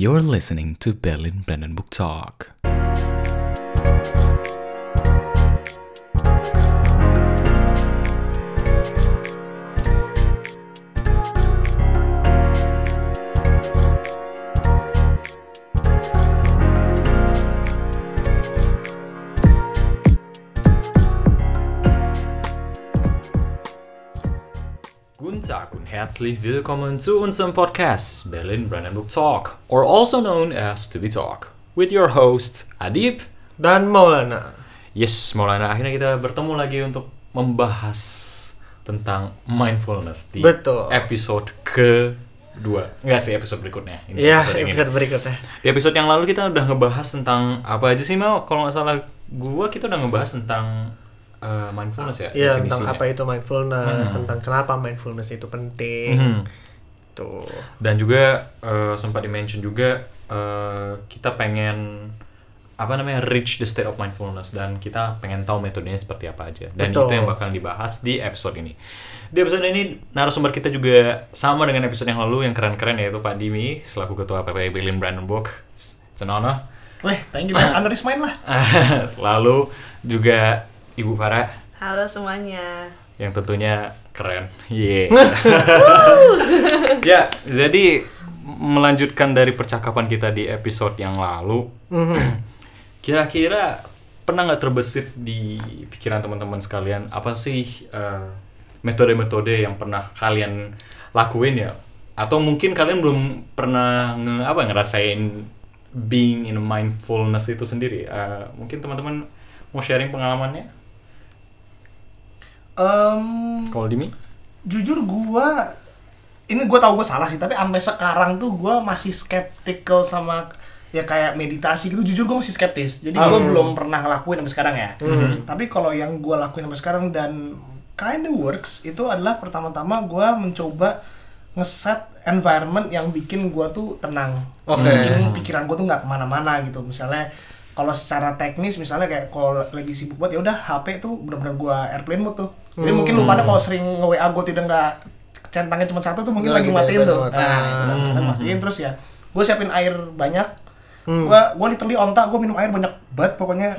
You're listening to Berlin Brandenburg Talk. Herzlich willkommen zu unserem Podcast Berlin Brandenburg Talk, or also known as To Be Talk, with your host Adib. dan Maulana. Yes, Maulana, akhirnya kita bertemu lagi untuk membahas tentang mindfulness di Betul. episode kedua. Enggak sih, episode berikutnya. Ini Ya, episode ini. episode berikutnya. Di episode yang lalu kita udah ngebahas tentang apa aja sih mau? Kalau nggak salah gua kita udah ngebahas tentang uh, mindfulness ya. Iya, tentang apa itu mindfulness, tentang kenapa mindfulness itu penting. Mhm. Tuh. Dan juga eh, sempat di-mention juga eh, kita pengen apa namanya reach the state of mindfulness dan kita pengen tahu metodenya seperti apa aja. Dan Betul. itu yang bakal dibahas di episode ini. Di episode ini narasumber kita juga sama dengan episode yang lalu yang keren-keren yaitu Pak Dimi selaku ketua PPI Berlin Brandenburg. It's an honor. Weh, thank you man. Under is mine lah. Lalu juga Ibu Farah Halo semuanya. yang tentunya keren. Yeah. ya, jadi melanjutkan dari percakapan kita di episode yang lalu, kira-kira pernah nggak terbesit di pikiran teman-teman sekalian apa sih eh, metode-metode yang pernah kalian lakuin ya? Atau mungkin kalian belum pernah nge, apa ngerasain being in mindfulness itu sendiri? Eh, mungkin teman-teman mau sharing pengalamannya? Em, Kalau Dimi? jujur gua ini gua tahu gua salah sih, tapi sampai sekarang tuh gua masih skeptical sama ya kayak meditasi gitu. Jujur gua masih skeptis. Jadi gua belum pernah ngelakuin sampai sekarang ya. Tapi kalau yang gua lakuin sampai sekarang dan kinda works itu adalah pertama-tama gua mencoba ngeset environment yang bikin gua tuh tenang. Oke. Bikin pikiran gua tuh nggak ke mana-mana gitu. Misalnya kalau secara teknis misalnya kayak kalau lagi sibuk banget ya udah HP tuh benar-benar gua airplane mode tuh. Jadi mungkin lu pada kalau sering nge-WA gua tidak nggak centangnya cuma satu tuh mungkin Lagi lagi, matiin tuh. Nah, itu kan misalnya matiin terus ya. Gua siapin air banyak. Gua gua literally ontak gua minum air banyak banget pokoknya.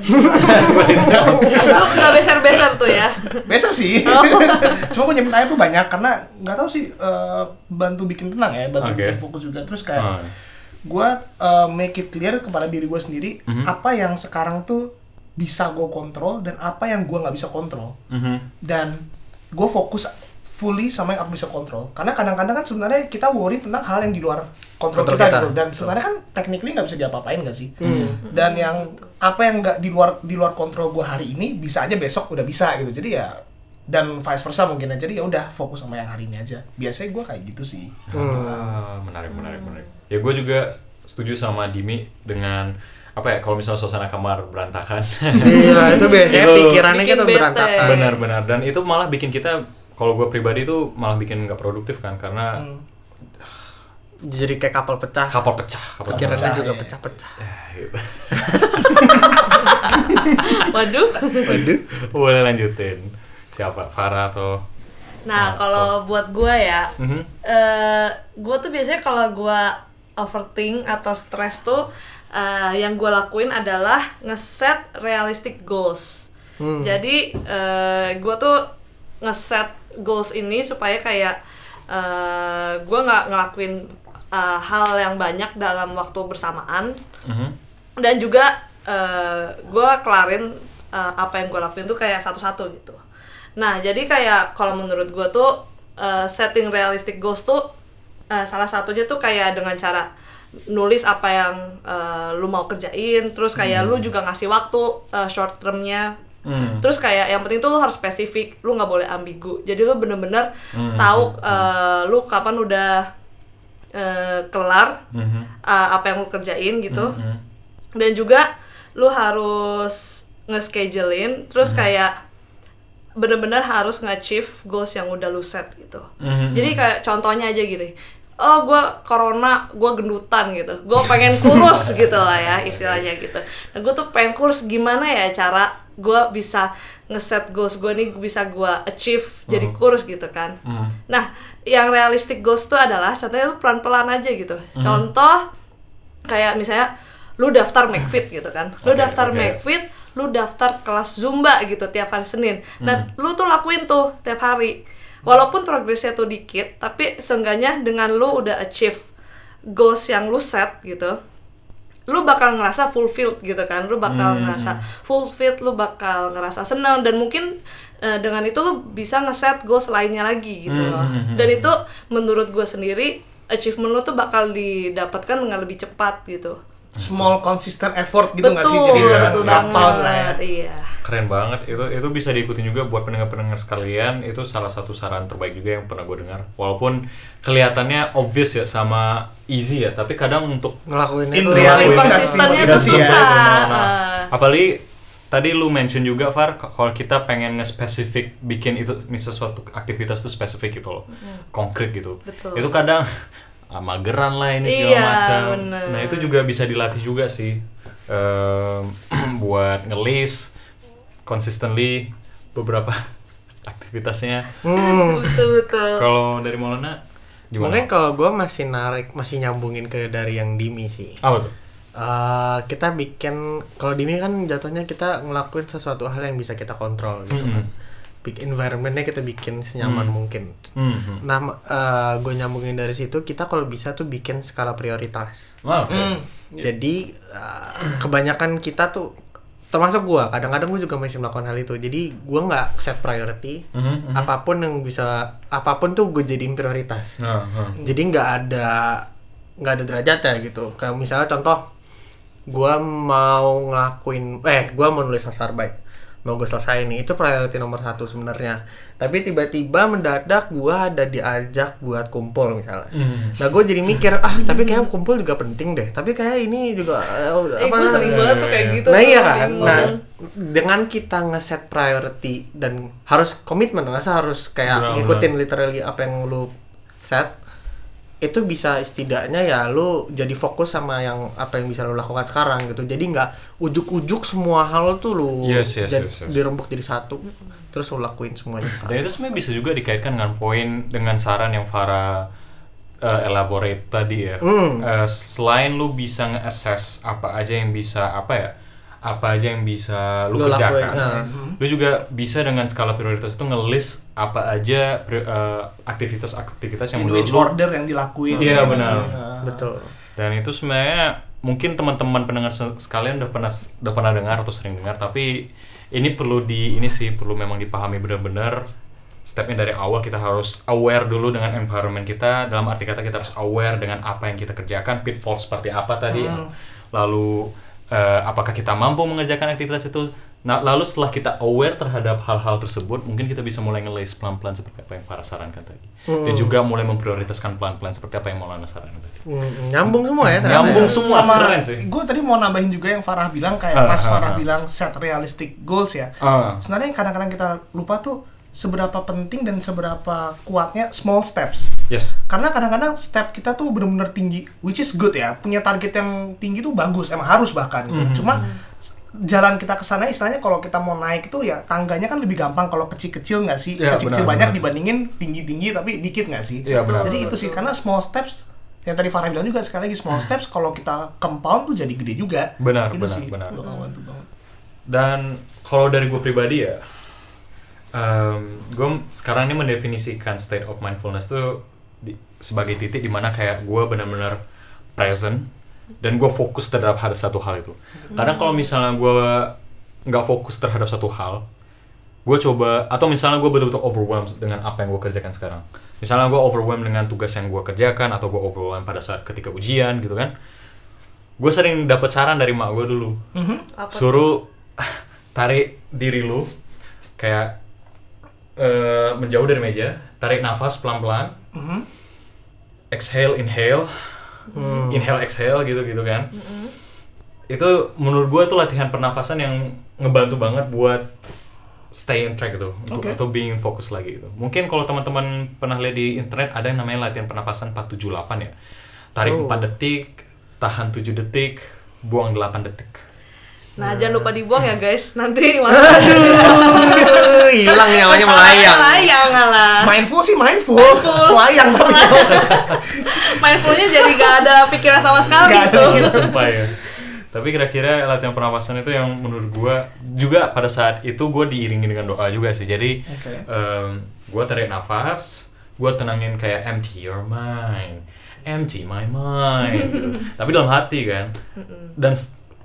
Lu nggak beser-beser tuh ya? Biasa sih. Cuma gua nyiapin air tuh banyak karena nggak tahu sih eh, bantu bikin tenang ya, bantu Oke. bikin fokus juga terus kayak Ah. Gue make it clear kepada diri gue sendiri apa yang sekarang tuh bisa gue kontrol dan apa yang gue nggak bisa kontrol. Mhm. dan gue fokus fully sama yang aku bisa kontrol. Karena kadang-kadang kan sebenarnya kita worry tentang hal yang di luar kontrol Kontrol kita, kita. gitu. Dan sebenarnya kan technically nggak bisa diapa-apain gak sih? Dan yang apa yang nggak di luar di luar kontrol gue hari ini bisa aja besok udah bisa gitu. Jadi ya dan vice versa mungkin aja. Jadi ya udah fokus sama yang hari ini aja. Biasanya gue kayak gitu sih. Ah, menarik, menarik, menarik. Ya gue juga setuju sama Dimi dengan apa ya kalau misalnya suasana kamar berantakan. Iya, itu biasanya pikirannya Bikin kita berantakan. Benar-benar dan itu malah bikin kita kalau gue pribadi tuh malah bikin nggak produktif kan karena Jadi kayak kapal pecah. kapal pecah, kapal Pikirannya pecah. juga pecah-pecah. Ya, gitu. Waduh. Waduh. Boleh lanjutin. Siapa? Farah atau Nah, kalau buat gua ya, Mhm. eh gua tuh biasanya kalau gua overthink atau stress tuh eh, yang gua lakuin adalah ngeset realistic goals. Jadi eh gua tuh ngeset goals ini supaya kayak eh gua nggak ngelakuin eh, hal yang banyak dalam waktu bersamaan. Mhm. dan juga gue kelarin eh, apa yang gue lakuin tuh kayak satu-satu gitu nah jadi kayak kalau menurut gue tuh eh, setting realistic goals tuh eh, salah satunya tuh kayak dengan cara nulis apa yang eh, lu mau kerjain terus kayak lu juga ngasih waktu eh, short termnya Hmm. Terus kayak yang penting tuh lu harus spesifik, lu nggak boleh ambigu. Jadi lu bener-bener tahu eh, lu kapan udah eh, kelar Mhm. eh, apa yang lu kerjain gitu Mhm. dan juga lu harus nge-schedulein terus kayak bener-bener harus nge-achieve goals yang udah lu set gitu Mhm. jadi kayak contohnya aja gini oh gue corona gue gendutan gitu. Gue pengen kurus gitu lah ya istilahnya gitu. Nah gue tuh pengen kurus gimana ya cara gue bisa ngeset goals gue nih bisa gue achieve jadi kurus gitu kan. Mhm. nah yang realistic goals tuh adalah contohnya lu pelan-pelan aja gitu. Contoh kayak misalnya lu daftar McFit gitu kan. Lu Oke, daftar oke. McFit lu daftar kelas Zumba gitu tiap hari Senin. Dan lu tuh lakuin tuh tiap hari walaupun progresnya tuh dikit tapi seenggaknya dengan lu udah achieve goals yang lu set gitu lu bakal ngerasa fulfilled gitu kan lu bakal Hmm. ngerasa fulfilled lu bakal ngerasa senang dan mungkin eh, dengan itu lu bisa ngeset goals lainnya lagi gitu Hmm, loh hmm, hmm, dan itu menurut gue sendiri achievement lu tuh bakal didapatkan dengan lebih cepat gitu Small consistent effort gitu nggak sih? Jadi nggak betul nggak pound lah ya. banget iya Keren banget itu itu bisa diikutin juga buat pendengar-pendengar sekalian itu salah satu saran terbaik juga yang pernah gue dengar walaupun kelihatannya obvious ya sama easy ya tapi kadang untuk ngelakuin In itu reality Ngelakuin nggak tuh itu sih ya. susah Benar-benar. Ah. apalagi tadi lu mention juga Far kalau kita pengen nge-spesifik bikin itu misal suatu aktivitas itu spesifik gitu loh konkret gitu Betul. itu kadang ah, mageran lah ini segala Iya, macam bener. nah itu juga bisa dilatih juga sih Em, buat ngelis consistently beberapa aktivitasnya Hmm. betul betul kalau dari Maulana gimana Mungkin kalau gue masih narik, masih nyambungin ke dari yang Dimi sih. apa tuh Eh, kita bikin kalau Dimi kan jatuhnya kita ngelakuin sesuatu hal yang bisa kita kontrol gitu kan. Big environmentnya kita bikin senyaman mungkin. Hmm. Nah, gue nyambungin dari situ kita kalau bisa tuh bikin skala prioritas. Ah, oke. Hmm. Jadi uh, kebanyakan kita tuh termasuk gua kadang-kadang gua juga masih melakukan hal itu. Jadi gua nggak set priority. Mhm, mhm. Apa pun yang bisa apa pun tuh gue jadiin prioritas. Nah, nah. Jadi nggak ada nggak ada derajatnya gitu. Kayak misalnya contoh gua mau ngelakuin eh gua mau nulis naskah baik mau gue selesai nih itu priority nomor satu sebenarnya tapi tiba-tiba mendadak gua ada diajak buat kumpul misalnya Hmm. Nah gue jadi mikir ah tapi kayak kumpul juga penting deh. Tapi kayak ini juga eh, eh, gue namanya- sering banget tuh kayak gitu Nah iya kan. bingung. Nah dengan kita ngeset priority dan harus komitmen nggak usah harus kayak Benar, ngikutin literally apa yang lu set itu bisa setidaknya ya lu jadi fokus sama yang apa yang bisa lu lakukan sekarang gitu jadi nggak ujuk-ujuk semua hal tuh lu Yes, yes, jad- yes, yes. dirembuk jadi satu terus lu lakuin semuanya Dan itu sebenarnya bisa juga dikaitkan dengan poin dengan saran yang Farah uh, elaborate tadi ya. Hmm. Uh, selain lu bisa nge-assess apa aja yang bisa apa ya, apa aja yang bisa lu, Lu lakuin, kerjakan, nah. lu juga bisa dengan skala prioritas itu nge-list apa aja uh, aktivitas-aktivitas yang In menurut which lu order yang dilakuin. Iya, Ya, benar. betul dan itu sebenarnya mungkin teman-teman pendengar se- sekalian udah pernah udah pernah dengar atau sering dengar tapi ini perlu di ini sih perlu memang dipahami benar-benar stepnya dari awal kita harus aware dulu dengan environment kita dalam arti kata kita harus aware dengan apa yang kita kerjakan pitfall seperti apa tadi ya. lalu eh, apakah kita mampu mengerjakan aktivitas itu nah lalu setelah kita aware terhadap hal-hal tersebut mungkin kita bisa mulai nge pelan-pelan seperti apa yang Farah sarankan tadi dan juga mulai memprioritaskan pelan-pelan seperti apa yang Maulana sarankan tadi Hmm, nyambung semua ya ternyata Nyambung ya. semua, sama keren sih. gue tadi mau nambahin juga yang Farah bilang kayak Ah, pas ah, Farah ah. bilang set realistic goals ya Ah. sebenarnya yang kadang-kadang kita lupa tuh seberapa penting dan seberapa kuatnya small steps Yes. karena kadang-kadang step kita tuh bener-bener tinggi which is good ya punya target yang tinggi tuh bagus emang harus bahkan gitu Mhm. cuma s- jalan kita ke sana istilahnya kalau kita mau naik itu ya tangganya kan lebih gampang kalau kecil-kecil nggak sih Iya, kecil-kecil benar, banyak benar. dibandingin tinggi-tinggi tapi dikit nggak sih Iya, benar. jadi itu sih karena small steps yang tadi Farah bilang juga sekali lagi small steps kalau kita compound tuh jadi gede juga Benar, itu benar, sih benar. banget Dan kalau dari gue pribadi ya, gue sekarang ini mendefinisikan state of mindfulness tuh di- sebagai titik di mana kayak gue benar-benar present dan gue fokus terhadap hal satu hal itu. Kadang kalau misalnya gue nggak fokus terhadap satu hal, gue coba atau misalnya gue betul-betul overwhelmed dengan apa yang gue kerjakan sekarang. Misalnya gue overwhelmed dengan tugas yang gue kerjakan atau gue overwhelmed pada saat ketika ujian gitu kan. Gue sering dapat saran dari mak gue dulu Apa suruh tarik diri lu kayak eh, menjauh dari meja tarik nafas pelan-pelan Mhm. exhale inhale. Inhale exhale gitu gitu kan itu menurut gua tuh latihan pernafasan yang ngebantu banget buat stay in track gitu. Untuk Oke. atau being fokus lagi gitu. Mungkin kalau teman-teman pernah lihat di internet ada yang namanya latihan pernapasan 478 ya. Tarik Oh. 4 detik tahan 7 detik buang 8 detik Nah, jangan lupa dibuang ya guys. Nanti Aduh, hilang nyawanya melayang. Melayang lah. mindful sih mindful, melayang tapi mindfulnya jadi gak ada pikiran sama sekali ada gitu. pikiran. Sumpah ya. Tapi kira-kira latihan pernapasan itu yang menurut gua juga pada saat itu gua diiringi dengan doa juga sih. Jadi Oke. em, gua tarik nafas, gua tenangin kayak empty your mind, empty my mind. Tapi dalam hati kan. Dan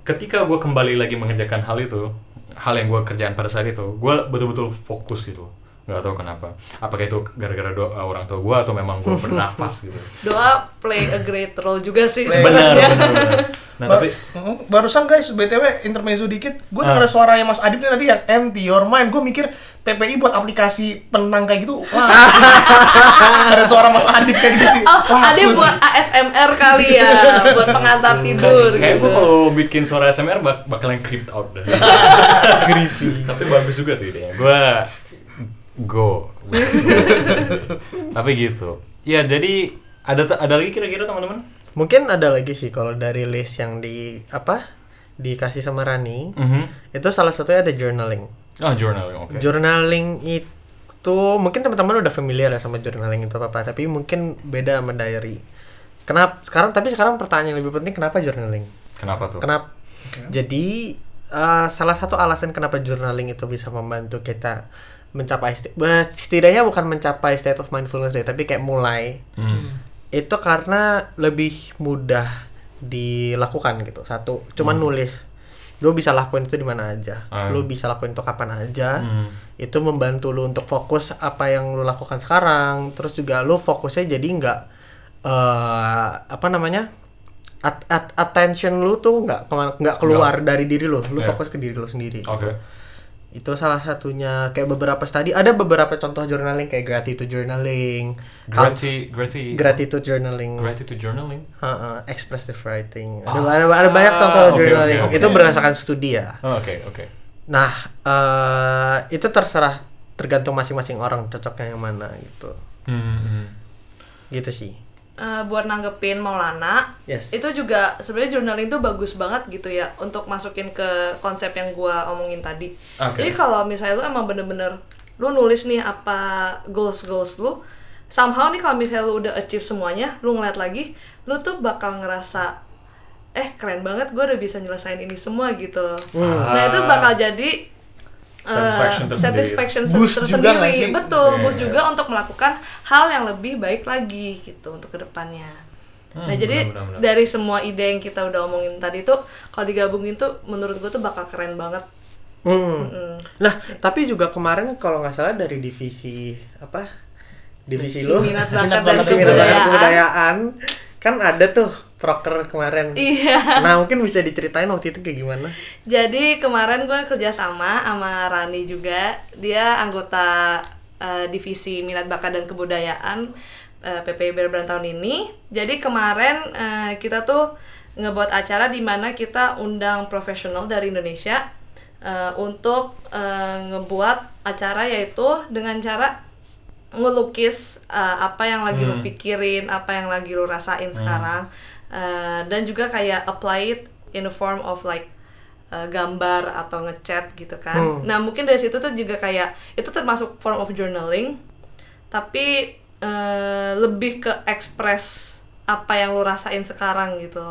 ketika gua kembali lagi mengerjakan hal itu, hal yang gua kerjaan pada saat itu, gua betul-betul fokus gitu. Nggak tahu kenapa. Apakah itu gara-gara doa orang tua gua atau memang gua bernafas gitu. Doa play a great role juga sih sebenarnya. benar, benar. Nah, Ba- tapi barusan guys btw intermezzo dikit gue Ah. denger suaranya Mas Adib nih tadi yang empty your mind gue mikir PPI buat aplikasi penang kayak gitu wah ada suara Mas Adib kayak gitu sih Oh, Wah, aku buat sih. ASMR kali ya, buat pengantar tidur Kayak gitu. gue kalau bikin suara SMR bak bakalan creeped out dah. Tapi bagus juga tuh idenya. Gue go. Tapi gitu. Ya jadi ada ada lagi kira-kira teman-teman? Mungkin ada lagi sih kalau dari list yang di apa dikasih sama Rani Mhm. itu salah satunya ada journaling. Ah journaling oke. Journaling itu mungkin teman-teman udah familiar ya sama journaling itu apa tapi mungkin beda sama diary. Kenapa sekarang tapi sekarang pertanyaan yang lebih penting kenapa journaling? Kenapa tuh? Kenapa? Jadi eh, salah satu alasan kenapa journaling itu bisa membantu kita mencapai setidaknya bukan mencapai state of mindfulness deh, tapi kayak mulai Hmm. itu karena lebih mudah dilakukan gitu. Satu, cuman nulis. Lu bisa lakuin itu di mana aja. Hmm. Lu bisa lakuin itu kapan aja. Hmm. Itu membantu lu untuk fokus apa yang lu lakukan sekarang. Terus juga lu fokusnya jadi nggak eh apa namanya? at- at- attention lu tuh nggak nggak keluar dari diri lu. Lu Yeah. fokus ke diri lu sendiri. Oke. Itu salah satunya kayak beberapa tadi ada beberapa contoh journaling kayak gratitude journaling, Grati grati gratitude journaling, gratitude journaling. Uh, uh, expressive writing. Ada, ada, ada banyak contoh Ah, oke, journaling. oke, oke. Itu berdasarkan studi ya. Oh, Oke oke. Nah, eh itu terserah tergantung masing-masing orang cocoknya yang mana gitu. Hmm, hmm. Gitu sih. Eh, buat nanggepin Maulana, Yes. itu juga sebenarnya journaling tuh bagus banget gitu ya untuk masukin ke konsep yang gua omongin tadi. Oke. Jadi kalau misalnya lu emang bener-bener lu nulis nih apa goals goals lu, somehow nih kalau misalnya lu udah achieve semuanya, lu ngeliat lagi, lu tuh bakal ngerasa eh keren banget gue udah bisa nyelesain ini semua gitu. Nah itu bakal jadi Satisfaction tersendiri. satisfaction Boost juga tersendiri. sih? Betul, Iya, boost iya. juga untuk melakukan hal yang lebih baik lagi gitu untuk ke depannya. Hmm, nah jadi benar, benar, benar. dari semua ide yang kita udah omongin tadi tuh kalau digabungin tuh menurut gue tuh bakal keren banget. Hmm. Mm. Nah, tapi juga kemarin kalau nggak salah dari divisi apa? Divisi lu Minat Minat bakat dan kebudayaan kan ada tuh proker kemarin. Iya. Nah, mungkin bisa diceritain waktu itu kayak gimana? Jadi kemarin gue kerja sama sama Rani juga. Dia anggota eh, divisi minat bakat dan kebudayaan eh, PPI Berberan tahun ini. Jadi kemarin eh, kita tuh ngebuat acara di mana kita undang profesional dari Indonesia eh, untuk eh, ngebuat acara yaitu dengan cara ngelukis uh, apa yang lagi lu pikirin, apa yang lagi lu rasain sekarang, Uh, dan juga kayak apply it in a form of like uh, gambar atau ngechat gitu kan. Nah mungkin dari situ tuh juga kayak itu termasuk form of journaling, tapi uh, lebih ke express apa yang lu rasain sekarang gitu.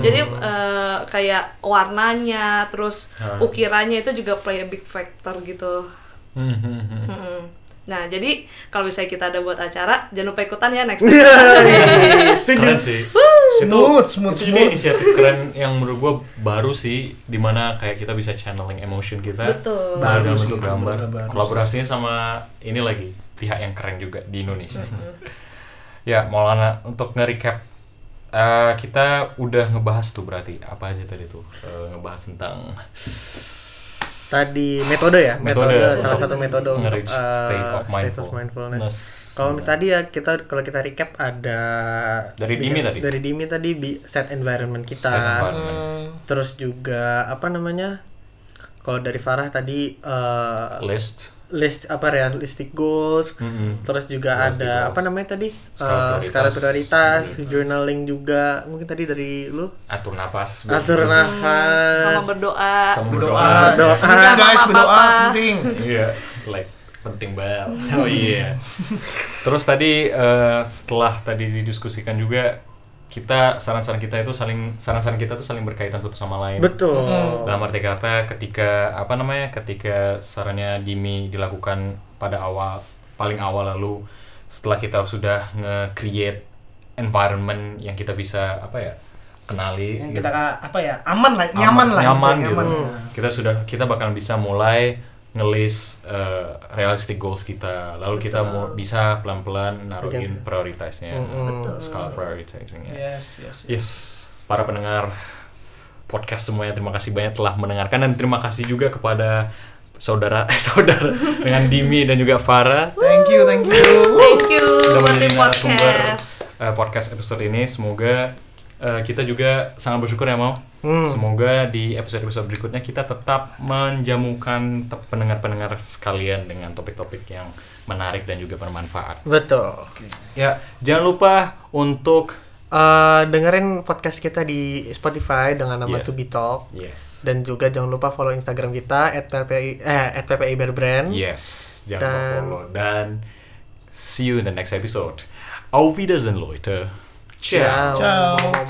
Jadi uh, kayak warnanya, terus Ah. ukirannya itu juga play a big factor gitu. Hmm, hmm, hmm. Nah, jadi kalau misalnya kita ada buat acara, jangan lupa ikutan ya next time. Keren sih. Smooth, smooth, itu juga smooth. inisiatif keren yang menurut gua baru sih di mana kayak kita bisa channeling emotion kita. Betul. dalam Baru sih, bentuk gambar baru kolaborasinya sama ini lagi pihak yang keren juga di Indonesia. Ya Maulana untuk nge-recap eh, kita udah ngebahas tuh berarti apa aja tadi tuh Eh, ngebahas tentang Tadi metode ya, metode, Metode salah satu metode untuk uh, state of state of mindfulness. mindfulness. Kalau tadi ya kita kalau kita recap ada Dari Dimi bikin- tadi? Dari Dimi tadi bi- set environment kita. set environment, Terus juga apa namanya? Kalau dari Farah tadi uh, list list apa realistic goals. Mm-mm. Terus juga Realistic ada goals. apa namanya tadi? Skala Uh, skala prioritas. prioritas, journaling juga. Mungkin tadi dari lu atur napas atur Sama nafas. berdoa. sama Berdoa. berdoa Berdoa. Penting, guys, Sama berdoa penting. iya like penting banget. Oh iya. Terus tadi eh, setelah tadi didiskusikan juga kita saran-saran kita itu saling saran-saran kita tuh saling berkaitan satu sama lain. Betul. Dalam arti kata ketika apa namanya ketika sarannya Dimi dilakukan pada awal paling awal lalu setelah kita sudah nge-create environment yang kita bisa apa ya kenali yang gitu. kita apa ya aman lah nyaman lah nyaman, istilahnya, gitu. nyaman. Kita sudah kita bakal bisa mulai ngelis uh, realistic goals kita. Lalu kita mau bisa pelan-pelan naruhin prioritasnya, Betul. skala prioritizingnya. yes yes, yes. Yes, para pendengar podcast semuanya terima kasih banyak telah mendengarkan dan terima kasih juga kepada saudara eh saudara dengan Dimi dan juga Farah thank you thank you Thank you udah buat menjadi narasumber eh, podcast episode ini. Semoga eh, kita juga sangat bersyukur ya mau. Hmm. Semoga di episode-episode berikutnya kita tetap menjamukan te- pendengar-pendengar sekalian dengan topik-topik yang menarik dan juga bermanfaat. Betul. Ya, jangan lupa untuk Eh, dengerin podcast kita di Spotify dengan nama Yes. To Be Talk yes, dan juga jangan lupa follow Instagram kita @ppi eh @ppi Bear Brand. yes, jangan lupa Dan- follow dan see you in the next episode. Auf Wiedersehen, Leute. Ciao. ciao Ciao.